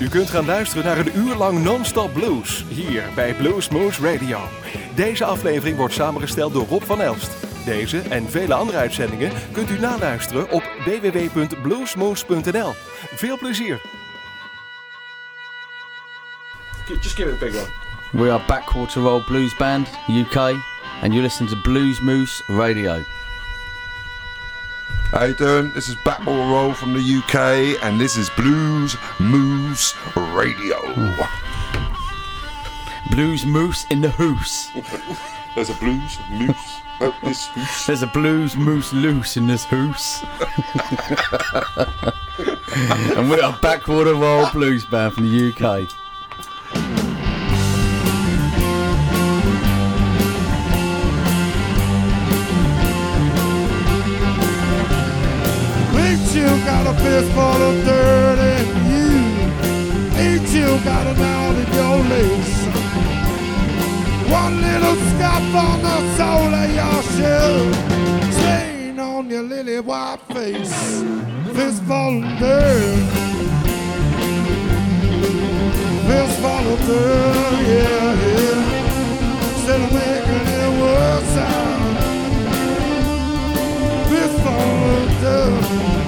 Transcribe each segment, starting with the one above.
U kunt gaan luisteren naar een uur lang non-stop blues hier bij Blues Moose Radio. Deze aflevering wordt samengesteld door Rob van Elst. Deze en vele andere uitzendingen kunt u naluisteren op www.bluesmoose.nl. Veel plezier! Just give it a big one. We are Backwater Roll Blues Band, UK, and you listen to Blues Moose Radio. How you doing? This is Backwater Roll from the UK, and this is Blues Moose Radio. Blues Moose in the hoose. There's a blues moose. Oh, this moose. There's a blues moose loose in this hoose. and we are Backwater Roll Blues Band from the UK. You got a fist full of dirt in you? Ain't you got a knot in your lace? One little scuff on the sole of your shoe, stain on your lily white face, fist full of dirt. Fist full of dirt, yeah, yeah. Instead of making it worse, fist full of dirt.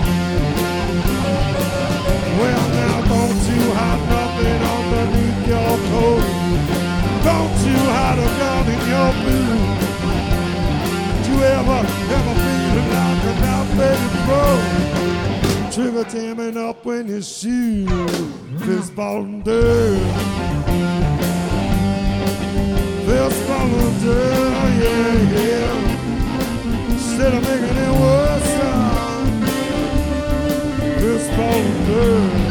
Your coat. Don't you hide a gun in your boot. Did you ever, ever feel like a outfitted pro? Trigger jamming up when shoot. Fist falling dirt. Fist falling dirt, yeah, yeah. Instead of making it worse, this falling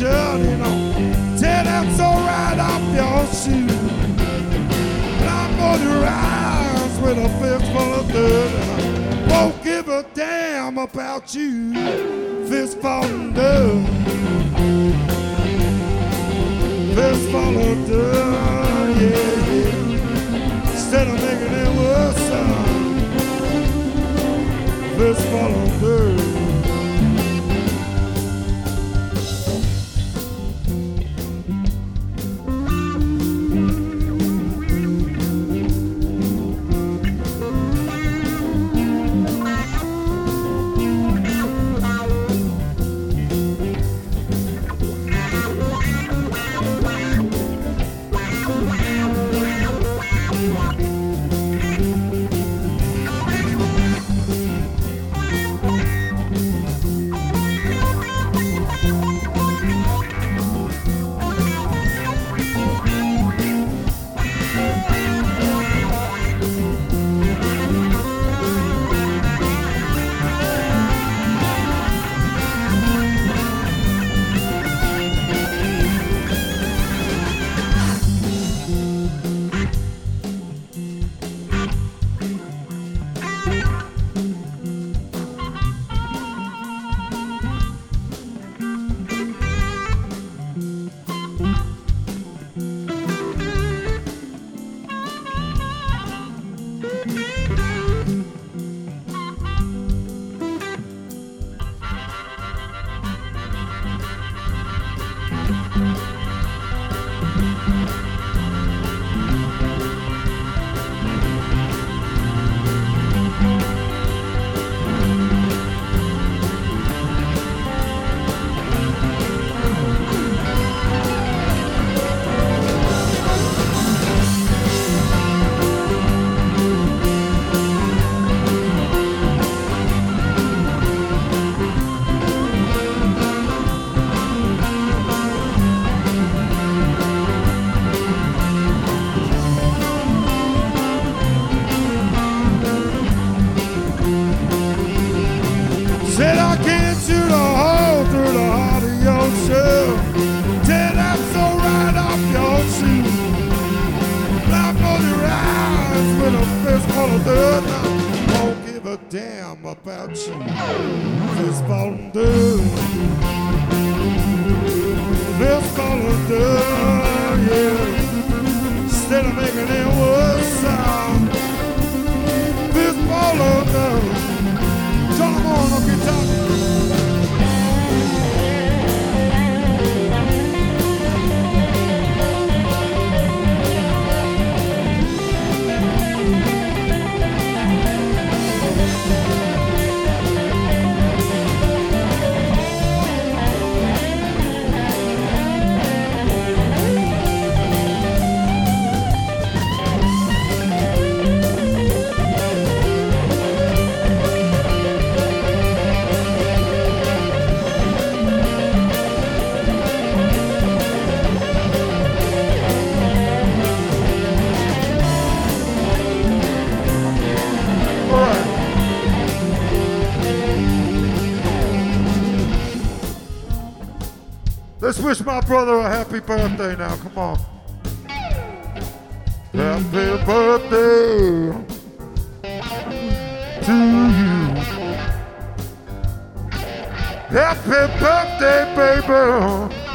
you know. Tear that so right off your shoe. And I'm gonna rise with a fist full of dirt. Won't give a damn about you. Fist full of dirt. Fist full of dirt, yeah, yeah. Instead of making it worse, uh, fist full of dirt. birthday now, come on. Happy birthday to you. Happy birthday, baby.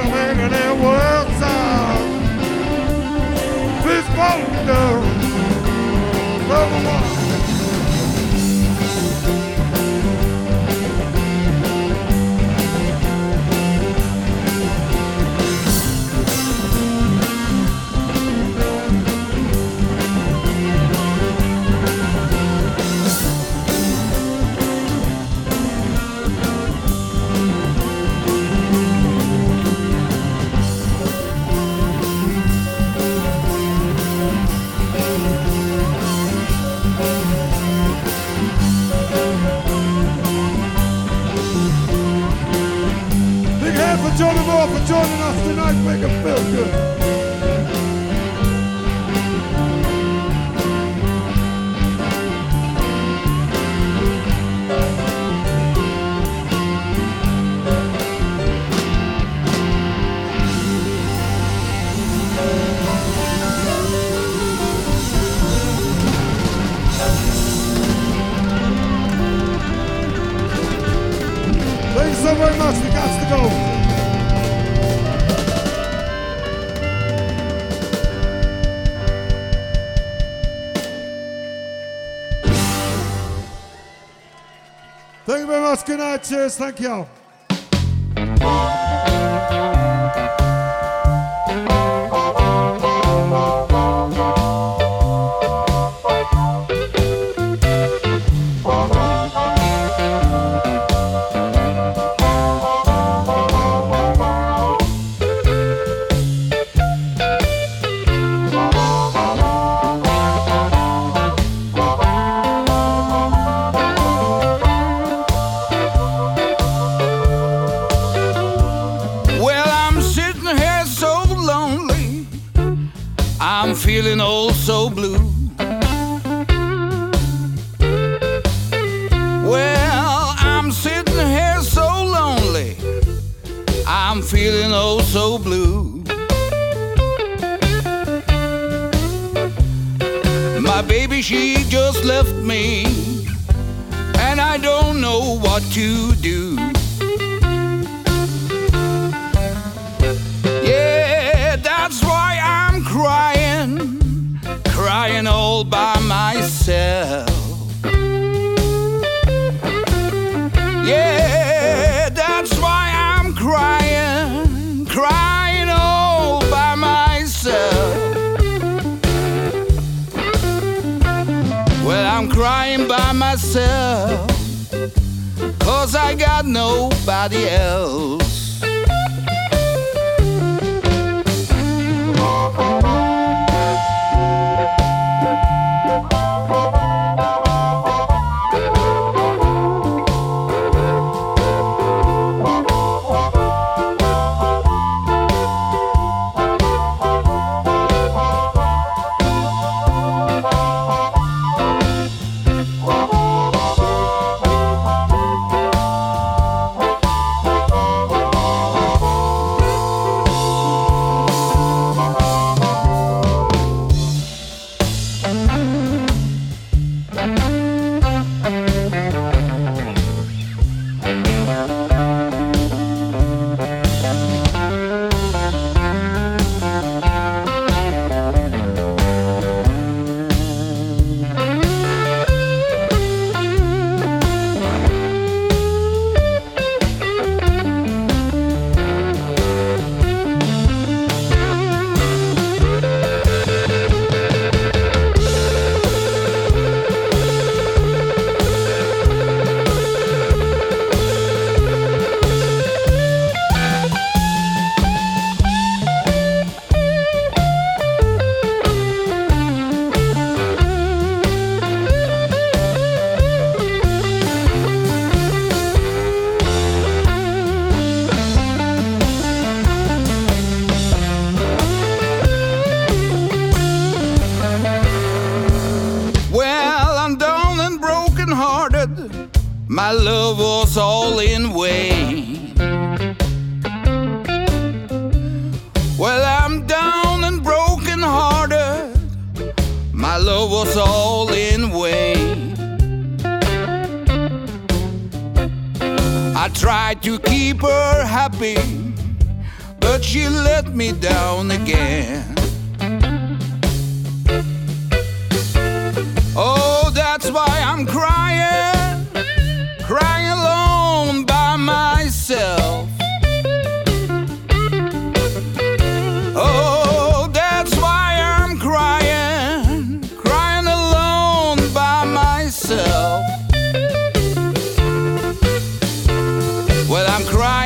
Of making it worse Grazie, stanchiamo.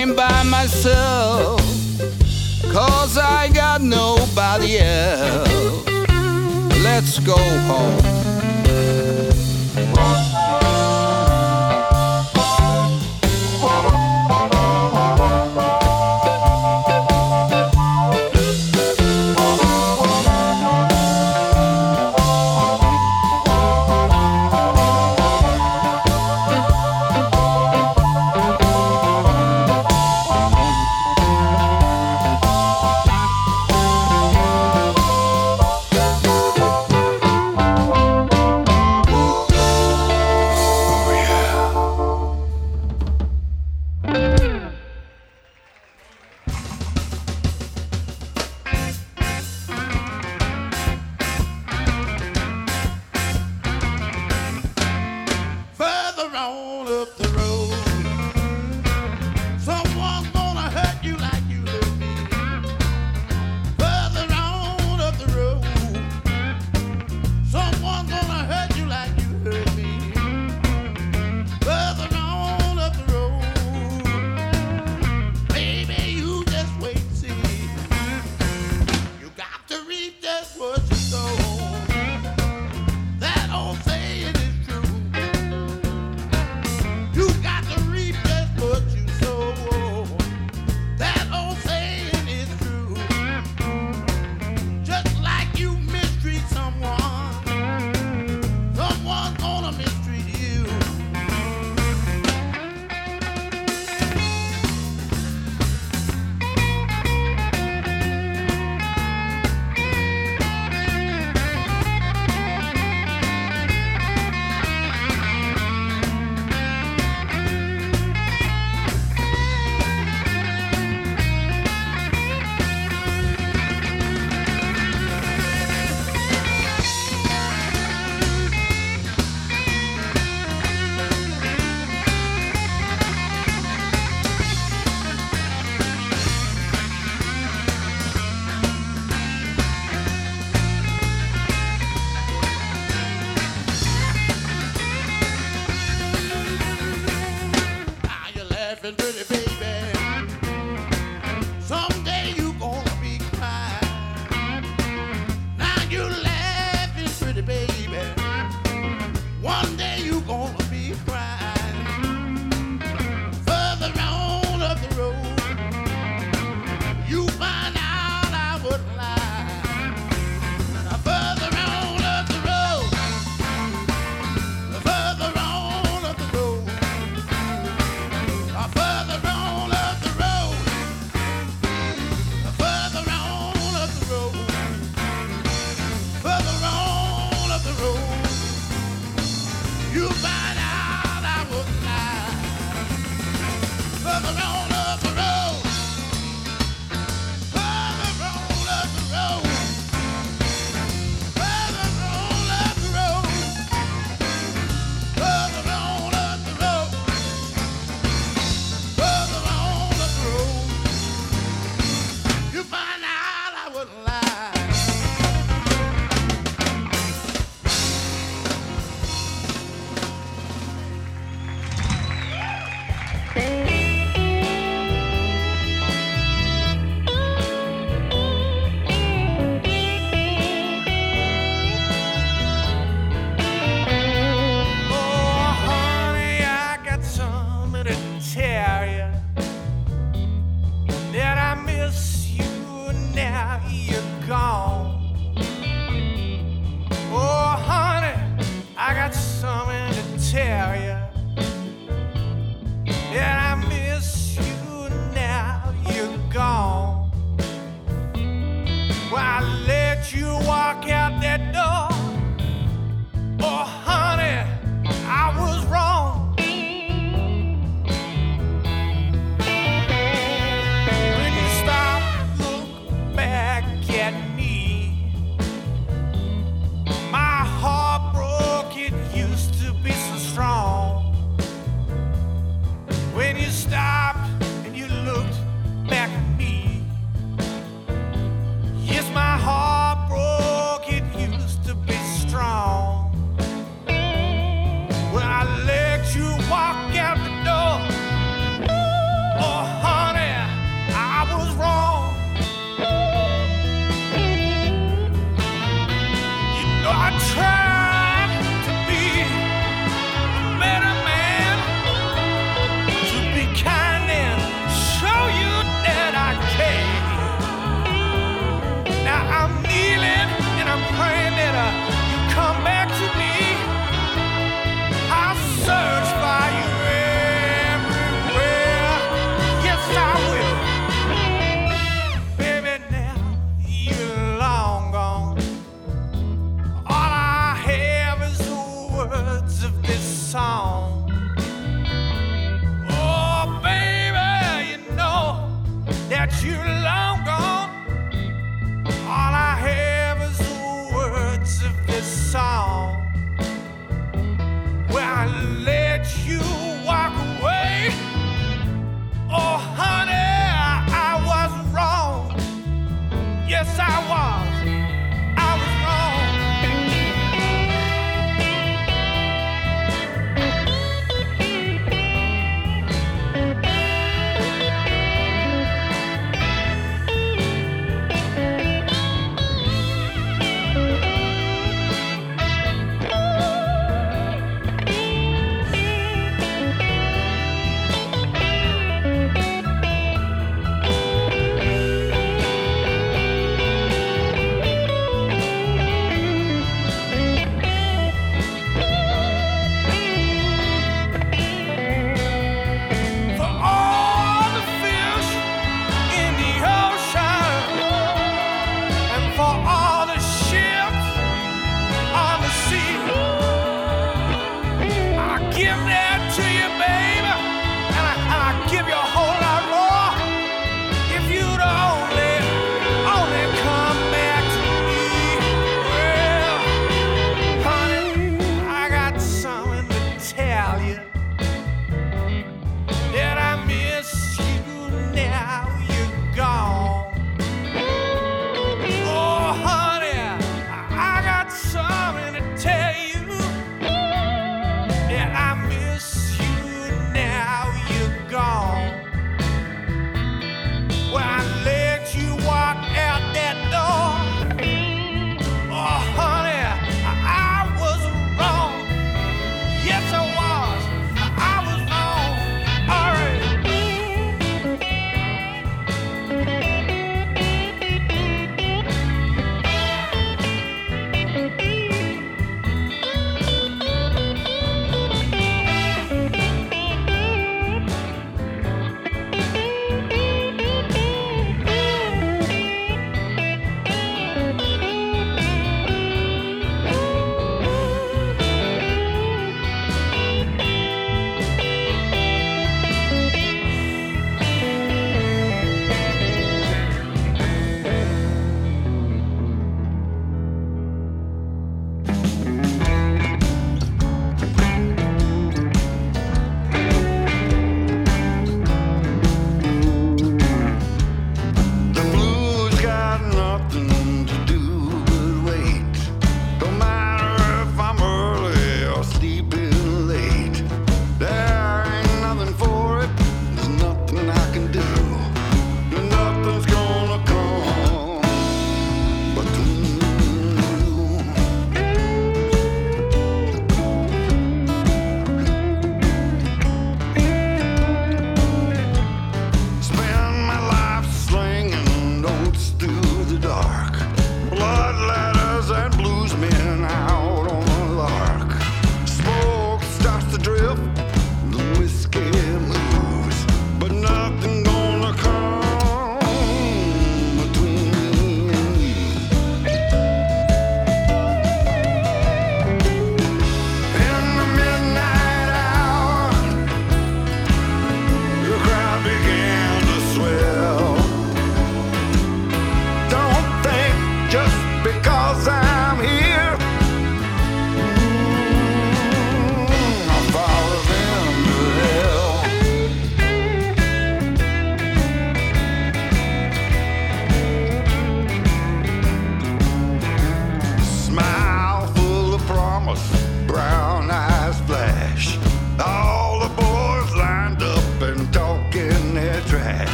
By myself, cause I got nobody else. Let's go home.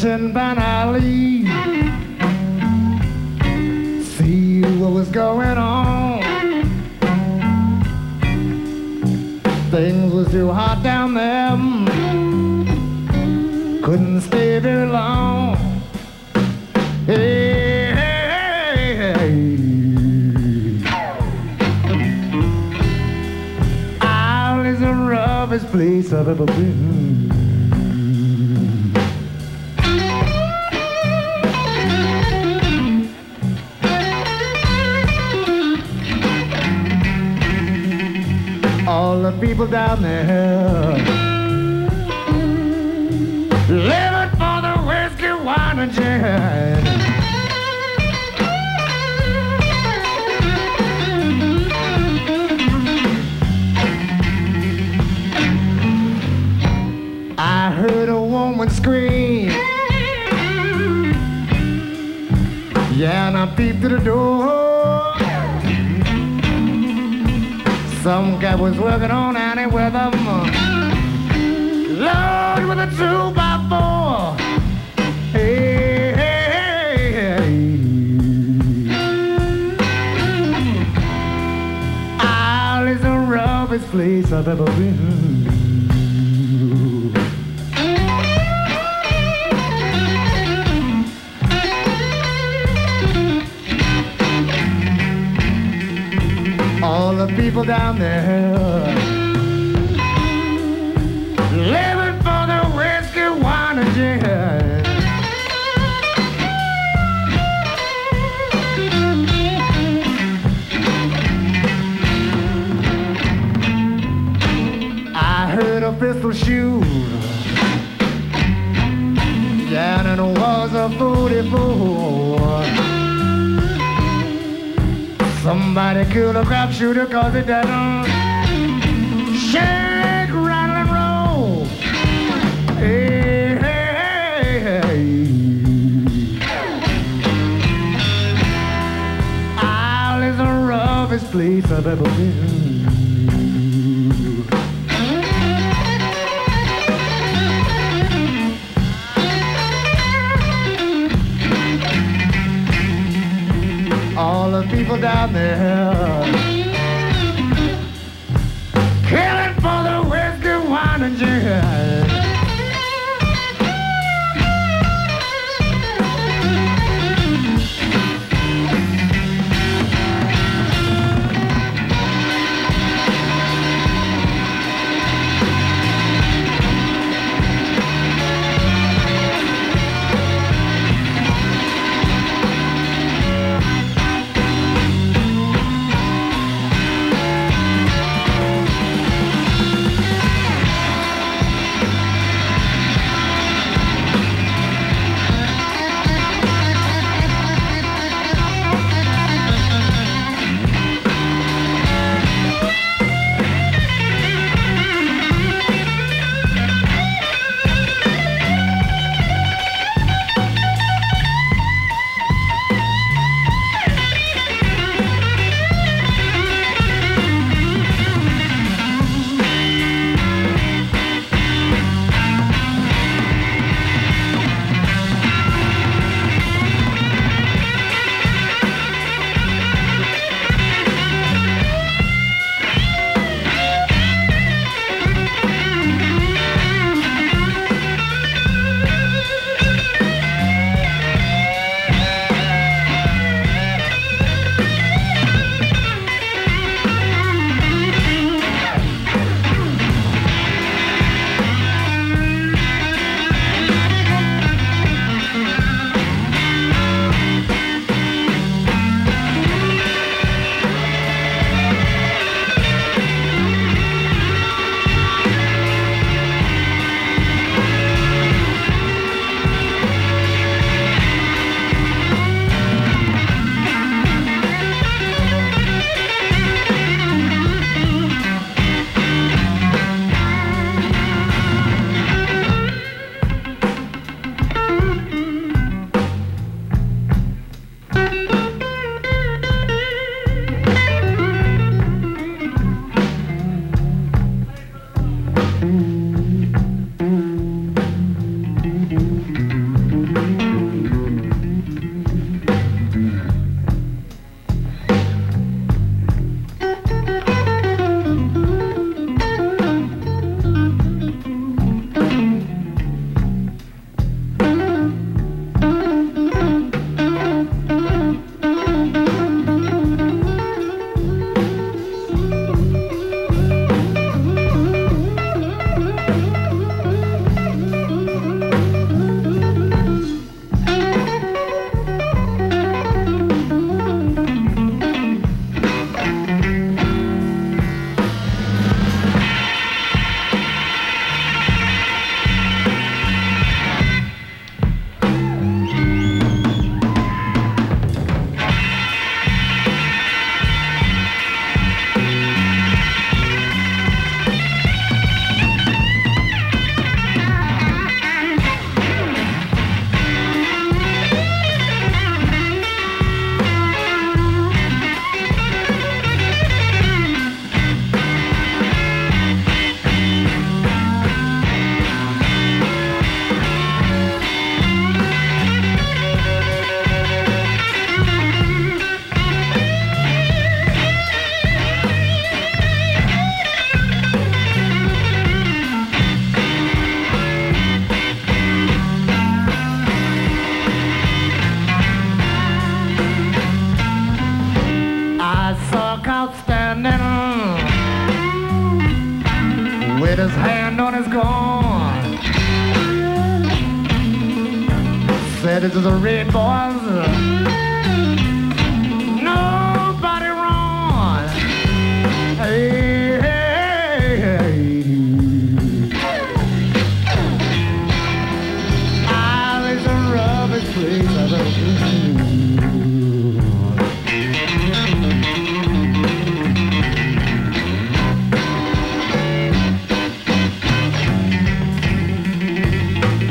Down to Alley. See what was going on. Things was too hot down there. Couldn't stay very long. Hey, place I've ever been. People down there Killed a crap shooter cause it doesn't shake, rattle, and roll. Hey, hey, hey, hey. Isle is the roughest place I've ever been. People down there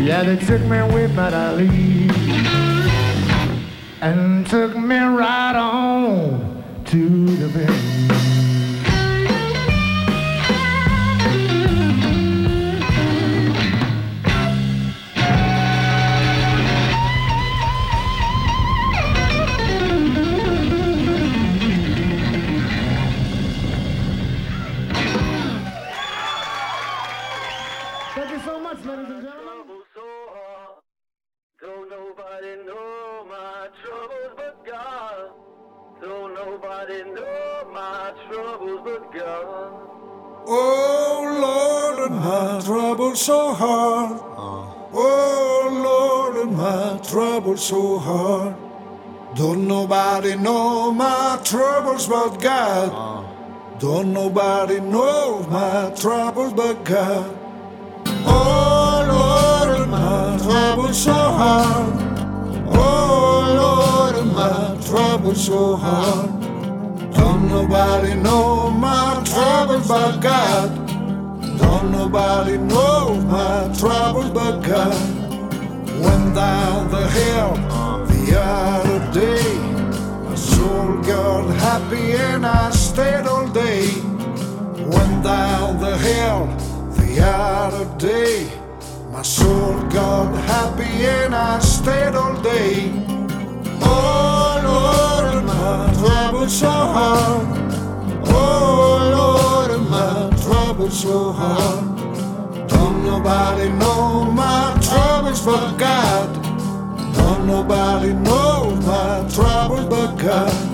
Yeah, they took me with my Ali and took me right on to the bed. Oh Lord, my trouble so hard. Oh Lord, my trouble so hard. Don't nobody know my troubles but God. Don't nobody know my troubles but God. Oh Lord, my trouble so hard. Oh Lord, my trouble so hard. Don't nobody know my troubles but God. Don't nobody know my troubles but God. Went down the hill the other day. My soul got happy and I stayed all day. Went down the hill the other day. My soul got happy and I stayed all day. Oh Lord, my trouble so hard. Oh Lord, my trouble so hard. Don't nobody know my troubles but God. Don't nobody know my troubles but God.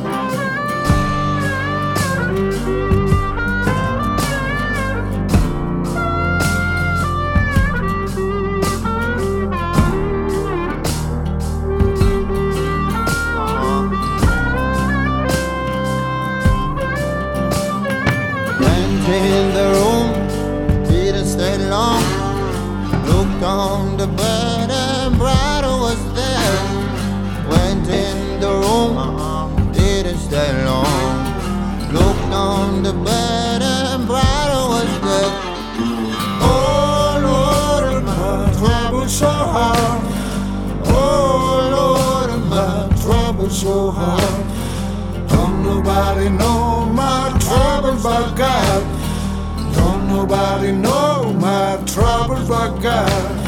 The bed and brother was there. Went in the room, didn't stay long. Looked on the bed and brother was there. Oh Lord, my trouble so hard. Oh Lord, my trouble so hard. Don't nobody know my troubles but God. Don't nobody know my troubles but God.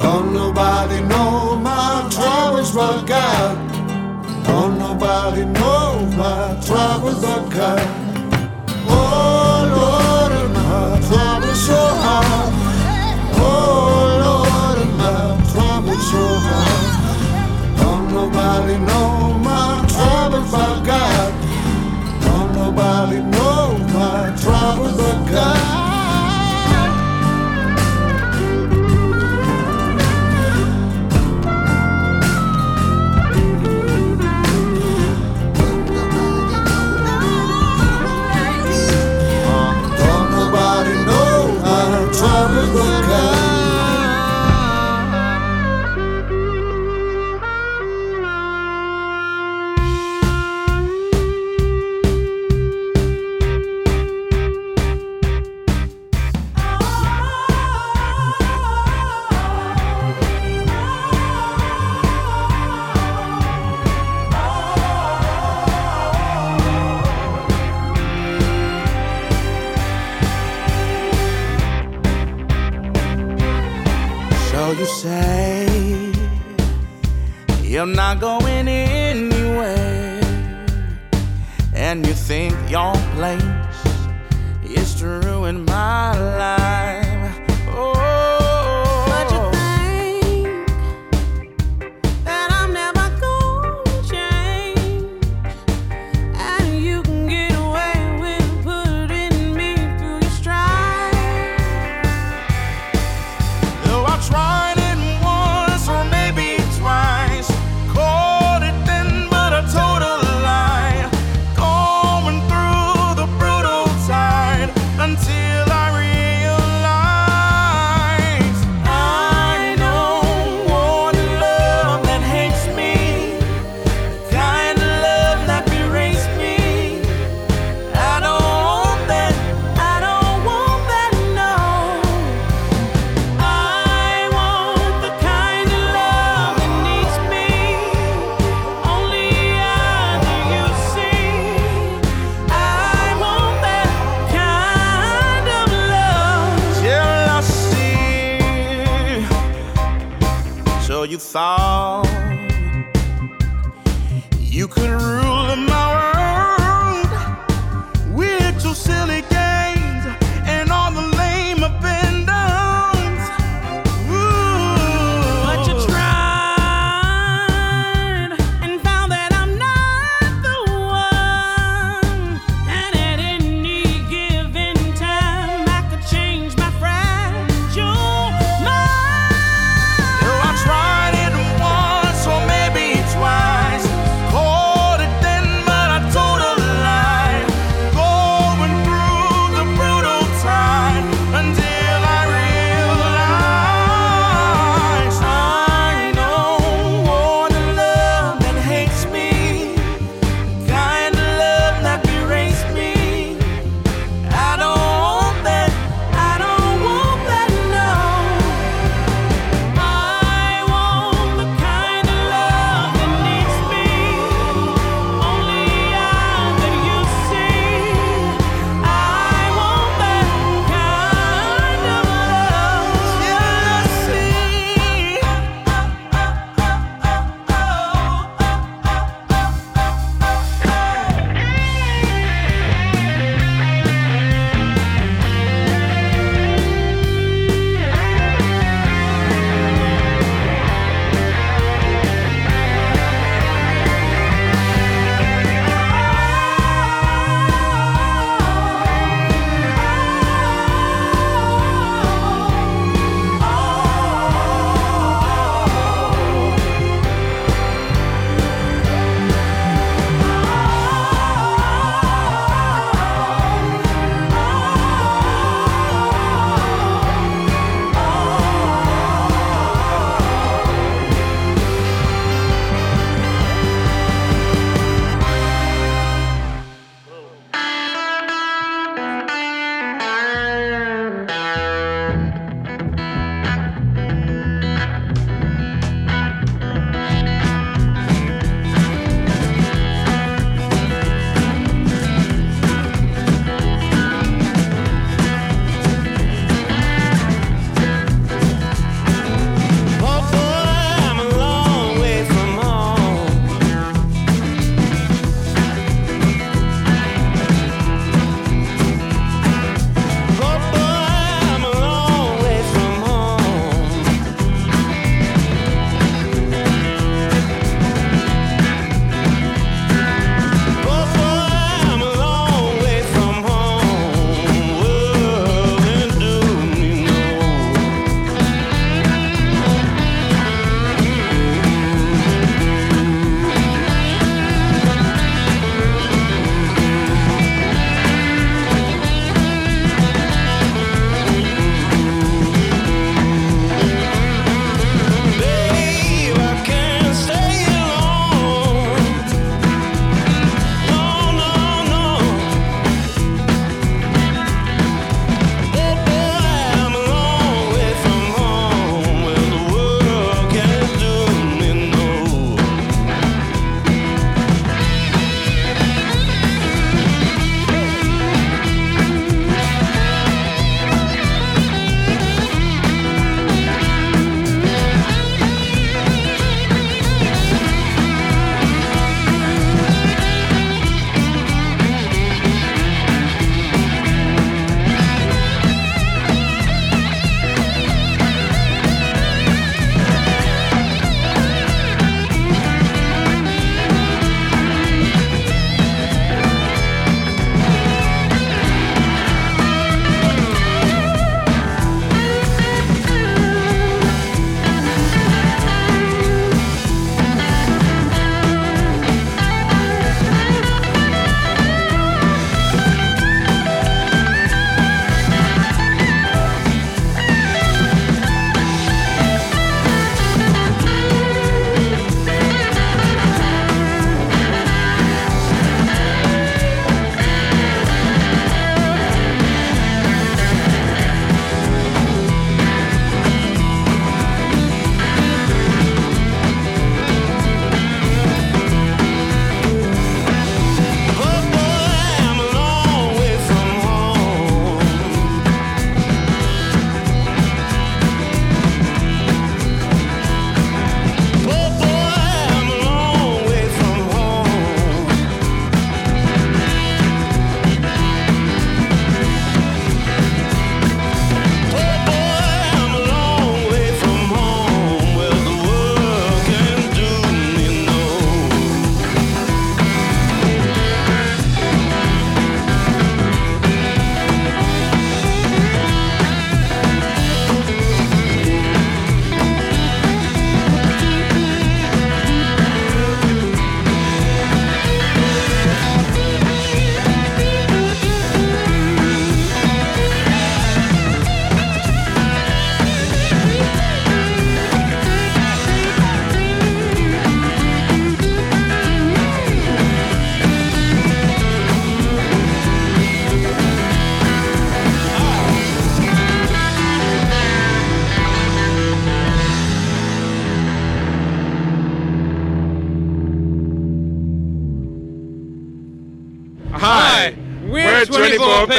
Don't nobody know my troubles but God. Don't nobody know my troubles but God.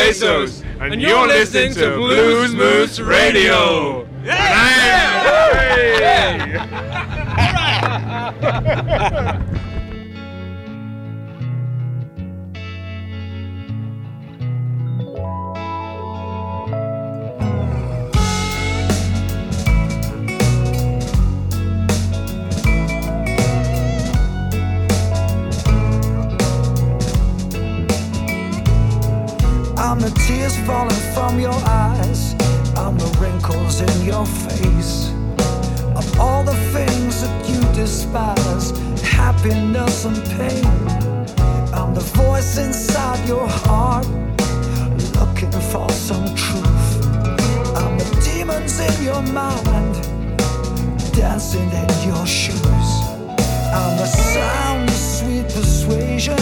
24 pesos, and you're listening to Blues Moose Radio. Your face. I'm all the things that you despise happiness and pain. I'm the voice inside your heart looking for some truth. I'm the demons in your mind dancing in your shoes. I'm the sound of sweet persuasion,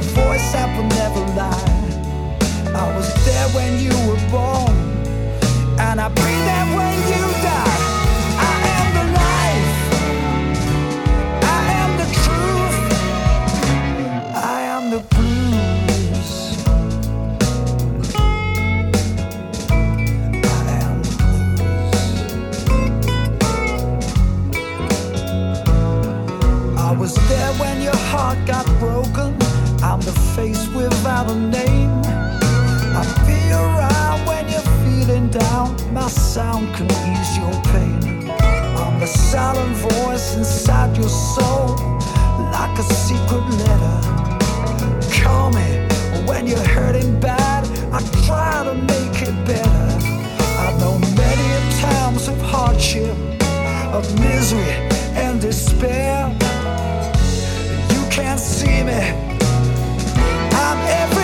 a voice that will never lie. I was there when you were born, and I'll be there when you die. I am the life, I am the truth, I am the blues. I am the blues. I was there when your heart got broken. I'm the face without a name. My sound can ease your pain. I'm the silent voice inside your soul, like a secret letter. Call me when you're hurting bad. I try to make it better. I know many times of hardship, of misery and despair. You can't see me. I'm everywhere.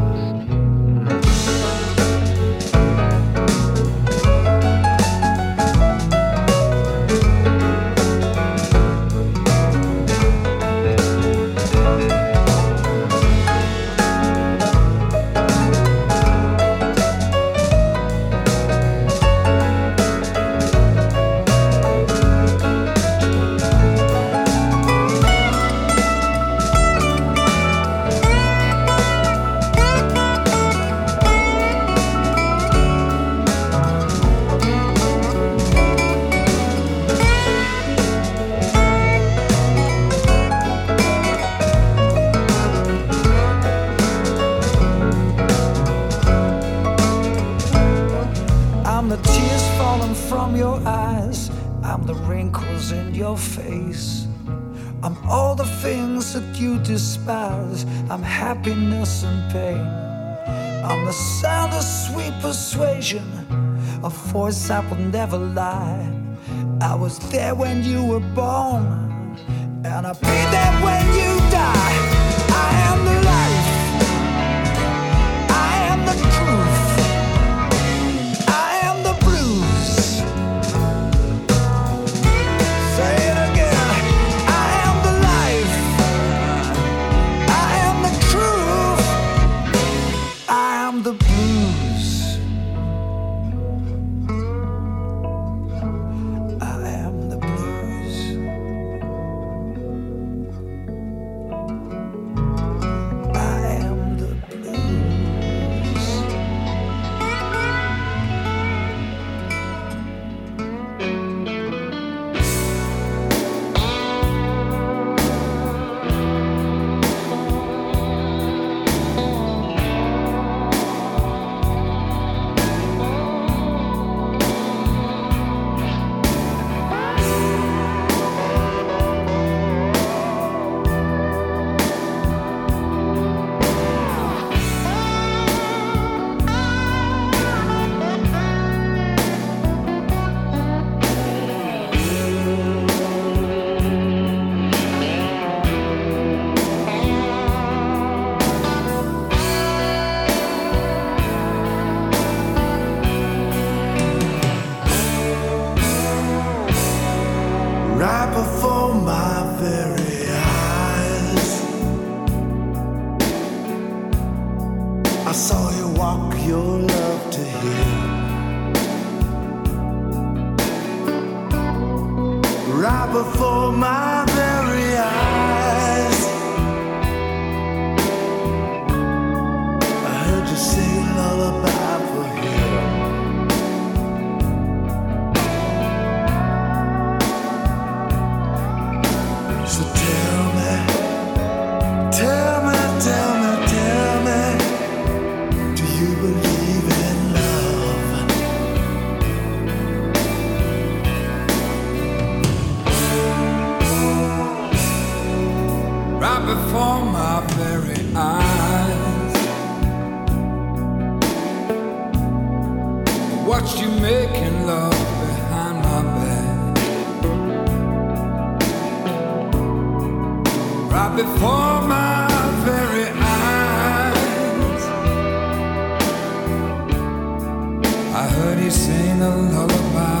persuasion, a that will never lie. I was there when you were born, Right before my very eyes. I heard you sing a lullaby.